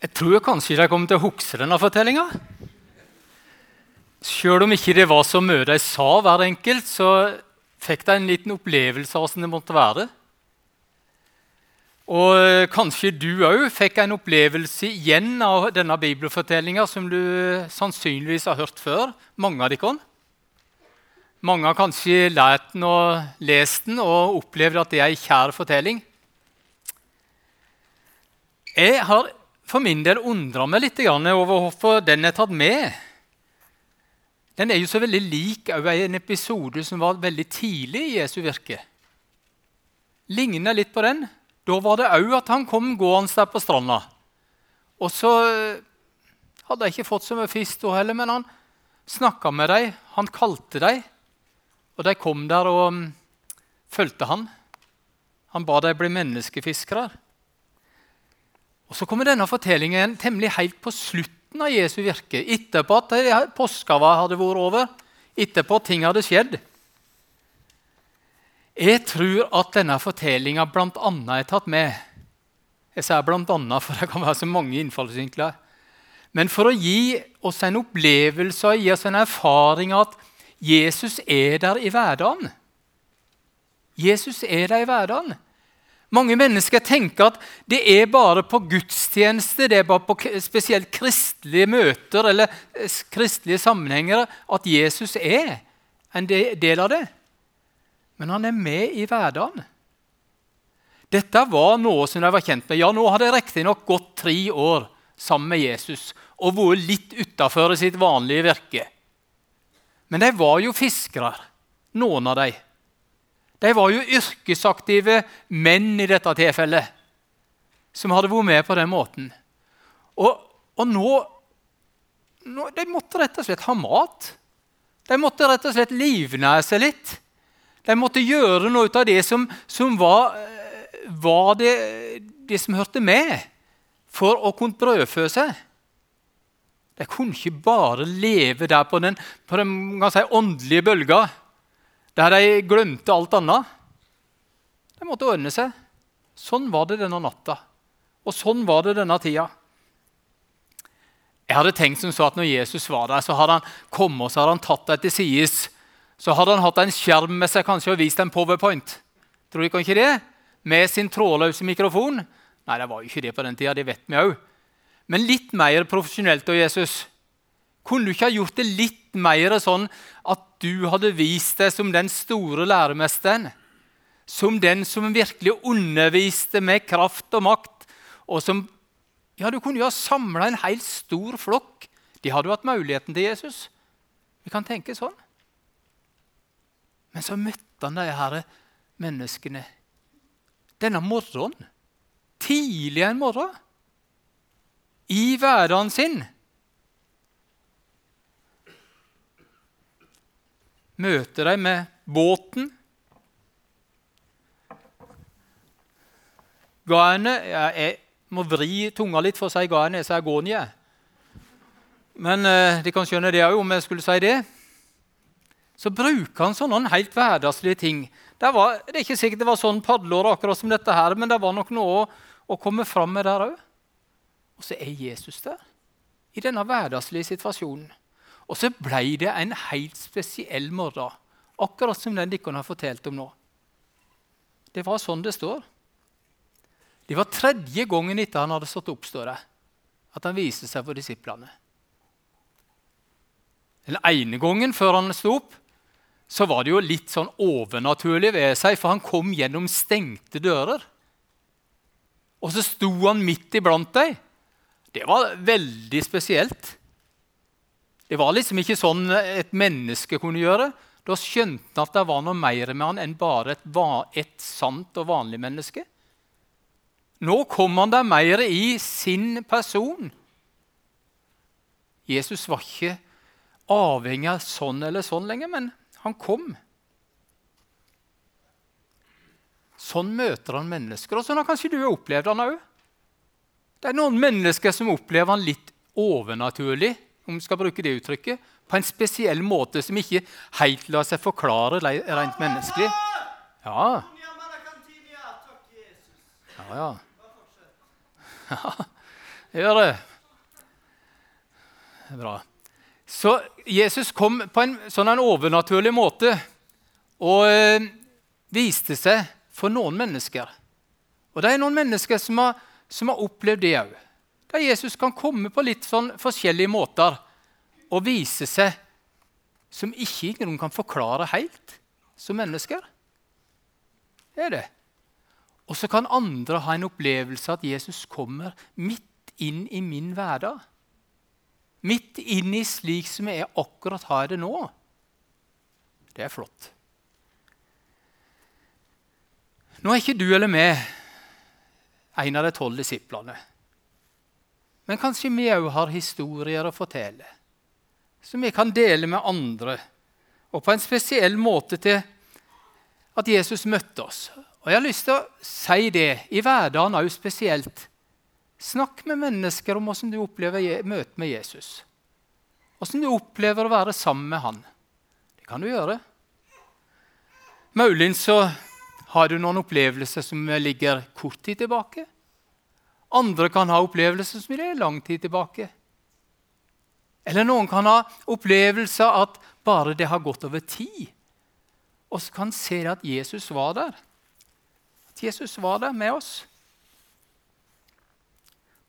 Jeg tror kanskje de kommer til å huske denne fortellinga. Sjøl om ikke det var så mye de sa, hver enkelt, så fikk de en liten opplevelse av hvordan det måtte være. Og eh, kanskje du òg fikk en opplevelse igjen av denne bibelfortellinga som du sannsynligvis har hørt før. Mange av dere. Mange har kanskje lært den og lest den og opplevd at det er en kjær fortelling. Jeg har for min del undra meg litt over hvorfor den er tatt med. Den er jo så veldig lik en episode som var veldig tidlig i Jesu virke. Ligner litt på den. Da var det òg at han kom gående der på stranda. Og så eh, hadde jeg ikke fått så mye fisk da heller, men han snakka med dem, han kalte dem. Og de kom der og um, fulgte han. Han ba dem bli menneskefiskere. Og Så kommer denne fortellingen temmelig helt på slutten av Jesu virke. Etterpå at påskava hadde vært over, etterpå at ting hadde skjedd. Jeg tror at denne fortellinga bl.a. er tatt med. Jeg sier bl.a. for det kan være så mange innfallsvinkler. Men for å gi oss en opplevelse og gi oss en erfaring at Jesus er der i hverdagen. Jesus er der i hverdagen. Mange mennesker tenker at det er bare på gudstjeneste, det er bare på spesielt kristelige møter eller eh, kristelige sammenhenger at Jesus er en del av det. Men han er med i hverdagen. Dette var noe som de var kjent med. Ja, Nå hadde de riktignok gått tre år sammen med Jesus og vært litt utafor sitt vanlige virke. Men de var jo fiskere, noen av dem. De var jo yrkesaktive menn i dette tilfellet som hadde vært med på den måten. Og, og nå, nå, De måtte rett og slett ha mat. De måtte rett og slett livnære seg litt. De måtte gjøre noe ut av det som, som var, var det, det, som hørte med, for å kunne brødfø seg. De kunne ikke bare leve der på den, på den si, åndelige bølga der de glemte alt annet. De måtte ordne seg. Sånn var det denne natta. Og sånn var det denne tida. Jeg hadde tenkt som så at Når Jesus var der, så hadde han kommet og så hadde han tatt deg til sides. Så hadde han hatt en skjerm med seg kanskje og vist en powerpoint. Tror dere ikke det? Med sin trådløse mikrofon. Nei, det var jo ikke det på den tida. Det vet vi òg. Men litt mer profesjonelt av Jesus. Kunne du ikke ha gjort det litt mer sånn at du hadde vist deg som den store læremesteren? Som den som virkelig underviste med kraft og makt? Og som Ja, du kunne jo ha samla en helt stor flokk. De hadde jo hatt muligheten til Jesus. Vi kan tenke sånn. Men så møtte han de her menneskene denne morgenen. Tidlig en morgen. I hverdagen sin. Møter deg med båten. Gaene Jeg må vri tunga litt for å si Gaene. Jeg sier Gonie. Men eh, de kan skjønne det òg, om jeg skulle si det. Så bruker han sånne helt hverdagslige ting. Det, var, det er ikke sikkert det var sånn padleår akkurat som dette her, men det var nok noe å, å komme fram med der òg. Og så er Jesus der, i denne hverdagslige situasjonen. Og så ble det en helt spesiell morgen, akkurat som den dere har fortalt om nå. Det var sånn det står. Det var tredje gangen etter han hadde stått opp, står det, at han viste seg for disiplene. Den ene gangen før han sto opp, så var det jo litt sånn overnaturlig ved seg, for han kom gjennom stengte dører. Og så sto han midt iblant dem. Det var veldig spesielt. Det var liksom ikke sånn et menneske kunne gjøre. Da skjønte han at det var noe mer med han enn bare et, et sant og vanlig menneske. Nå kom han der mer i sin person. Jesus var ikke avhengig av sånn eller sånn lenger, men han kom. Sånn møter han mennesker. Og sånn har kanskje du opplevd han òg. Det er noen mennesker som opplever han litt overnaturlig om vi skal bruke det uttrykket, på en spesiell måte som ikke helt lar seg forklare rent menneskelig. Ja. Ja, ja. Ja, gjør det. Bra. Så Jesus kom på en sånn en overnaturlig måte og øh, viste seg for noen mennesker. Og det er noen mennesker som har, som har opplevd det òg. Der Jesus kan komme på litt sånn forskjellige måter og vise seg som ikke noen kan forklare helt som mennesker. Det er det. Og så kan andre ha en opplevelse at Jesus kommer midt inn i min hverdag. Midt inn i slik som jeg akkurat har det nå. Det er flott. Nå er ikke du eller meg en av de tolv disiplene. Men kanskje vi òg har historier å fortelle som vi kan dele med andre, og på en spesiell måte til at Jesus møtte oss. Og Jeg har lyst til å si det i hverdagen òg spesielt. Snakk med mennesker om hvordan du opplever møtet med Jesus. Hvordan du opplever å være sammen med han. Det kan du gjøre. Muligens så har du noen opplevelser som ligger kort tid tilbake. Andre kan ha opplevelser som ligger lang tid tilbake. Eller noen kan ha opplevelser at bare det har gått over tid. Og så kan se at Jesus var der. At Jesus var der med oss.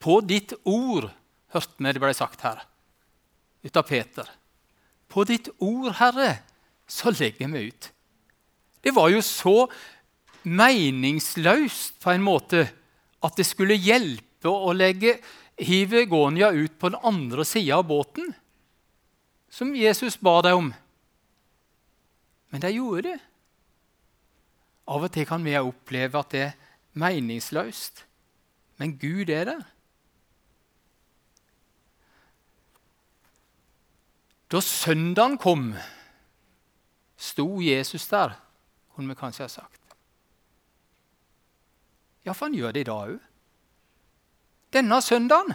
På ditt ord, hørte vi det ble sagt her ut av Peter. På ditt ord, Herre, så legger vi ut. Det var jo så meningsløst på en måte at det skulle hjelpe å legge hive Gonia ut på den andre sida av båten, som Jesus ba dem om. Men de gjorde det. Av og til kan vi oppleve at det er meningsløst, men Gud er der. Da søndagen kom, sto Jesus der, kunne vi kanskje ha sagt. Ja, for han gjør det i dag òg. Denne søndagen.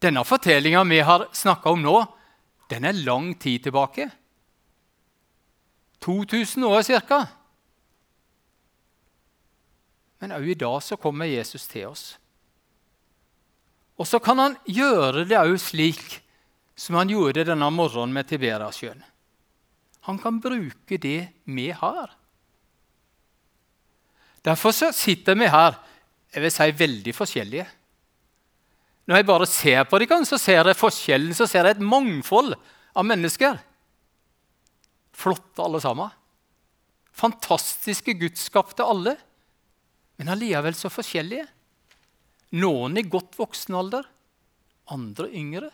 Denne fortellinga vi har snakka om nå, den er lang tid tilbake. 2000 år ca. Men òg i dag så kommer Jesus til oss. Og så kan han gjøre det òg slik som han gjorde denne morgenen med Tiberiasjøen. Han kan bruke det vi har. Derfor sitter vi her jeg vil si, veldig forskjellige. Når jeg bare ser på dem, så ser jeg forskjellen, så ser jeg et mangfold av mennesker. Flotte alle sammen. Fantastiske gudsskapte alle. Men allikevel så forskjellige. Noen i godt voksen alder, andre yngre.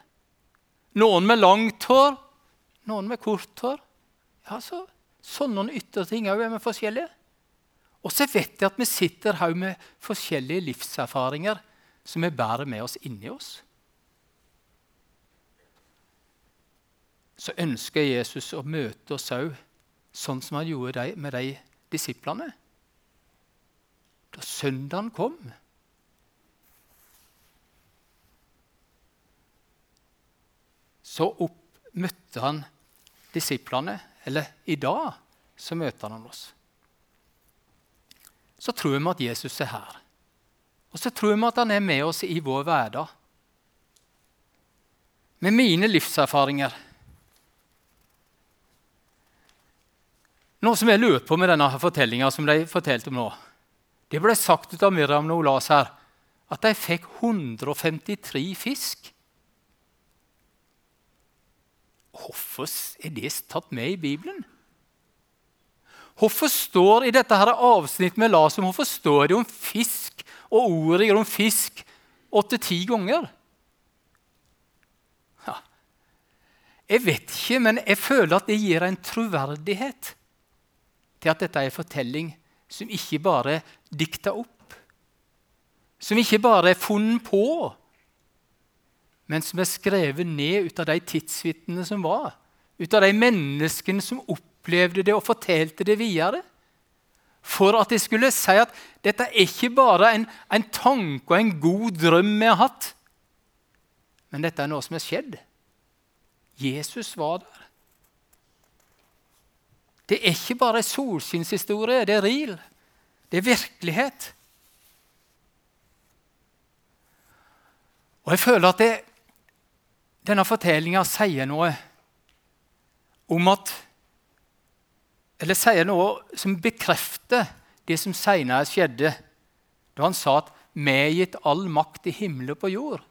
Noen med langt hår, noen med kort hår. Ja, så, Sånne ytre ting òg er vi forskjellige. Og så vet jeg at vi sitter her med forskjellige livserfaringer som vi bærer med oss inni oss. Så ønsker Jesus å møte oss òg sånn som han gjorde med de disiplene. Da søndagen kom, så opp, møtte han disiplene. Eller i dag så møter han oss. Så tror vi at Jesus er her. Og så tror vi at han er med oss i vår hverdag. Med mine livserfaringer. Noe som jeg lurer på med denne fortellinga som de fortalte om nå, det ble sagt ut av Miriam Nolas her at de fikk 153 fisk. Hvorfor er det tatt med i Bibelen? Hvorfor står i dette her avsnittet med Lasum, hvorfor står det om fisk og ordet om fisk åtte-ti ganger? Ja. Jeg vet ikke, men jeg føler at det gir en troverdighet til at dette er en fortelling som ikke bare er dikta opp, som ikke bare er funnet på, men som er skrevet ned ut av de tidsvitnene som var. Ut av de menneskene som opplevde det og fortalte det videre. For at de skulle si at dette er ikke bare en, en tanke og en god drøm vi har hatt, men dette er noe som er skjedd. Jesus var der. Det er ikke bare en solskinnshistorie, det er real. Det er virkelighet. Og jeg føler at det, denne fortellinga sier noe om at Eller sier noe som bekrefter det som senere skjedde, da han sa at 'vi er gitt all makt i himmel og på jord'.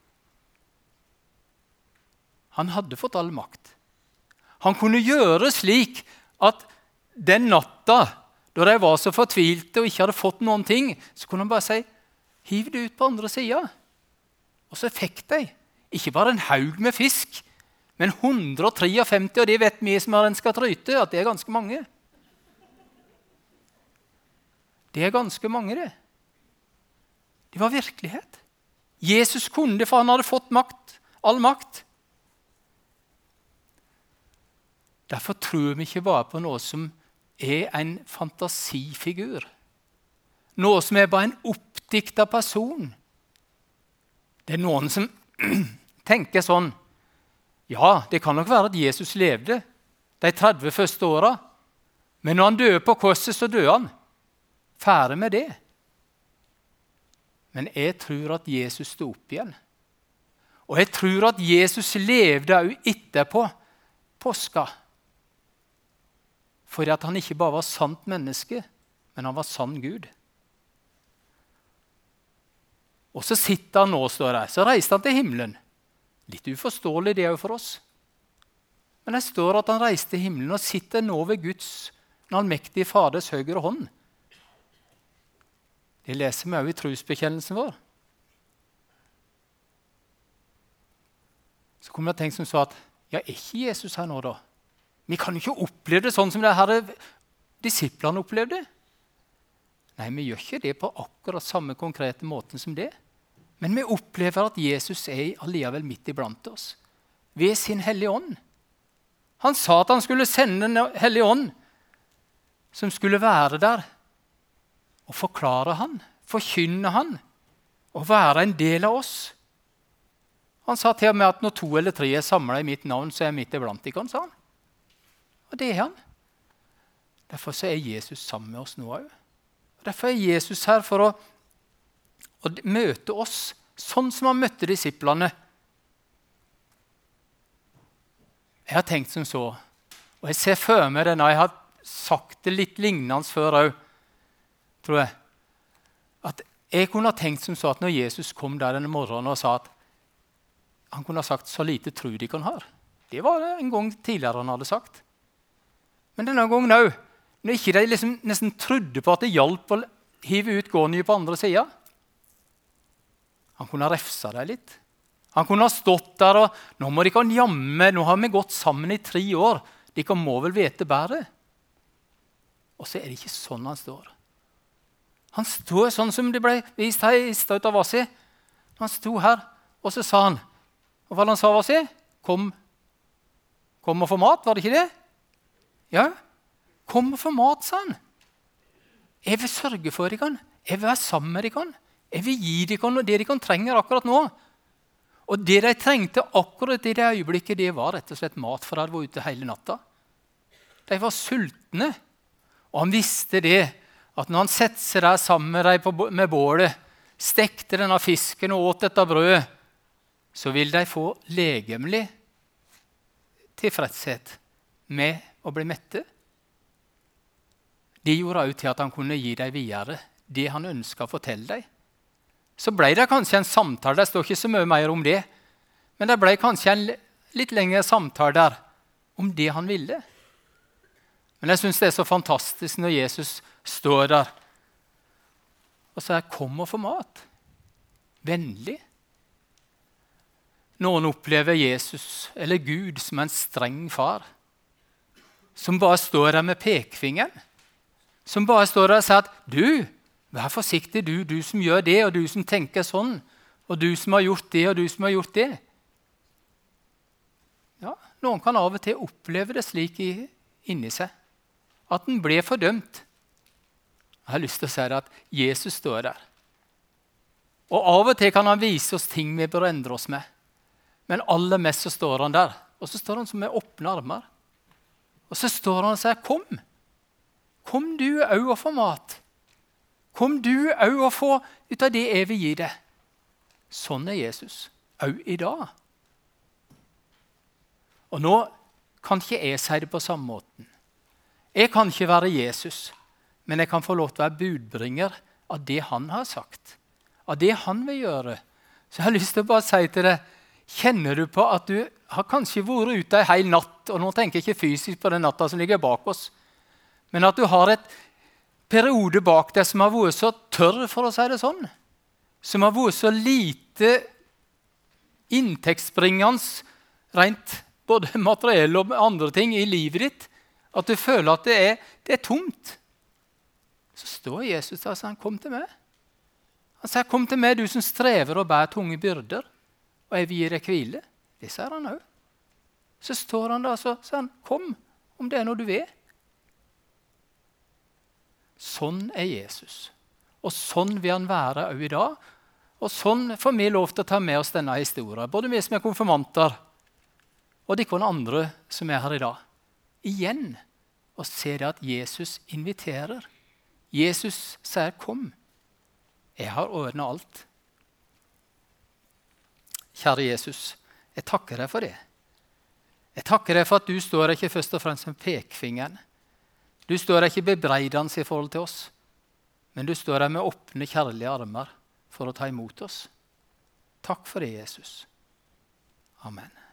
Han hadde fått all makt. Han kunne gjøre slik at den natta da de var så fortvilte og ikke hadde fått noen ting, så kunne han bare si 'hiv det ut på andre sida'. Og så fikk de ikke bare en haug med fisk, men 153, og det vet vi som har en skatryte, at det er ganske mange. Det er ganske mange, det. Det var virkelighet. Jesus kunne det, for han hadde fått makt, all makt. Derfor tror vi ikke bare på noe som er en fantasifigur. Noe som er bare en oppdikta person. Det er noen som tenker sånn Ja, det kan nok være at Jesus levde de 30 første åra. Men når han døde på korset, så døde han. Ferdig med det. Men jeg tror at Jesus sto opp igjen. Og jeg tror at Jesus levde òg etterpå påska. Fordi at han ikke bare var sant menneske, men han var sann Gud. Og så sitter han nå, står det. Så reiste han til himmelen. Litt uforståelig det òg for oss. Men det står at han reiste til himmelen og sitter nå ved Guds den allmektige Faders høyre hånd. Det leser vi òg i trosbekjennelsen vår. Så kommer jeg tenkt som så at ja, er ikke Jesus her nå, da? Vi kan jo ikke oppleve det sånn som det her disiplene opplevde. Nei, vi gjør ikke det på akkurat samme konkrete måten som det. Men vi opplever at Jesus er allikevel midt iblant oss ved sin Hellige Ånd. Han sa at han skulle sende Den hellige ånd, som skulle være der og forklare han, forkynne han og være en del av oss. Han sa til og med at når to eller tre er samla i mitt navn, så er jeg midt iblant dere. sa han. Og det er han. Derfor er Jesus sammen med oss nå òg. Derfor er Jesus her for å å møte oss sånn som han møtte disiplene. Jeg har tenkt som så, og jeg ser for meg det når jeg har sagt det litt lignende før òg, tror jeg, at jeg kunne ha tenkt som så at når Jesus kom der denne morgenen og sa at han kunne ha sagt 'så lite tru de kan ha'. Det var det en gang tidligere han hadde sagt. Men denne gangen òg, når ikke de liksom nesten trodde på at det hjalp å hive ut gården på andre sida. Han kunne ha refsa dem litt. Han kunne ha stått der og 'Nå må dere jamme. Nå har vi gått sammen i tre år. Dere må vel vite bedre?' Og så er det ikke sånn han står. Han sto sånn som det ble vist her i stad av Vasi. Han sto her, og så sa han Og Hva han sa, Vasi? Kom, kom og få mat, var det ikke det? Ja. Kom og få mat, sa han. Jeg vil sørge for dere. Jeg vil være sammen med dere. Jeg vil gi dem det de trenger akkurat nå. Og det de trengte akkurat i det øyeblikket, det var rett og slett mat, for de var ute hele natta. De var sultne. Og han visste det, at når han setter seg der sammen med dem med bålet, stekte denne fisken og åt dette brødet, så vil de få legemlig tilfredshet med å bli mette. Det gjorde òg til at han kunne gi dem videre det han ønska å fortelle dem. Så ble det kanskje en samtale. Det står ikke så mye mer om det. Men det ble kanskje en litt lengre samtale der om det han ville. Men jeg syns det er så fantastisk når Jesus står der og sier 'Kom og få mat'. Vennlig. Noen opplever Jesus eller Gud som en streng far. Som bare står der med pekefingeren. Som bare står der og sier at 'du, Vær forsiktig, du, du som gjør det, og du som tenker sånn. Og du som har gjort det, og du som har gjort det. Ja, Noen kan av og til oppleve det slik inni seg. At han ble fordømt. Jeg har lyst til å si at Jesus står der. Og Av og til kan han vise oss ting vi bør endre oss med. Men aller mest så står han der. Og så står han som med åpne armer. Og så står han og sier, 'Kom. Kom du òg og få mat.' Kom du òg og få ut av det jeg vil gi deg. Sånn er Jesus. òg i dag. Og nå kan ikke jeg si det på samme måten. Jeg kan ikke være Jesus, men jeg kan få lov til å være budbringer av det han har sagt. Av det han vil gjøre. Så jeg har lyst til å bare si til deg Kjenner du på at du har kanskje vært ute ei hel natt, og nå tenker jeg ikke fysisk på den natta som ligger bak oss, men at du har et periode bak deg som har vært så tørr, for å si det sånn. Som har vært så lite inntektsbringende rent både materiell og andre ting i livet ditt at du føler at det er, det er tomt. Så står Jesus der og sier, 'Kom til meg'. Han sier, 'Kom til meg, du som strever og bærer tunge byrder, og jeg vil gi deg hvile'. Det sier han òg. Så står han der og sier, han, 'Kom, om det er noe du vil'. Sånn er Jesus. Og sånn vil han være òg i dag. Og sånn får vi lov til å ta med oss denne historien, både vi som er konfirmanter, og de andre som er her i dag. Igjen og se det at Jesus inviterer. Jesus sier 'kom'. Jeg har ordna alt. Kjære Jesus, jeg takker deg for det. Jeg takker deg for at du står ikke først og fremst med pekefingeren. Du står ikke bebreidende i forhold til oss, men du står der med åpne, kjærlige armer for å ta imot oss. Takk for det, Jesus. Amen.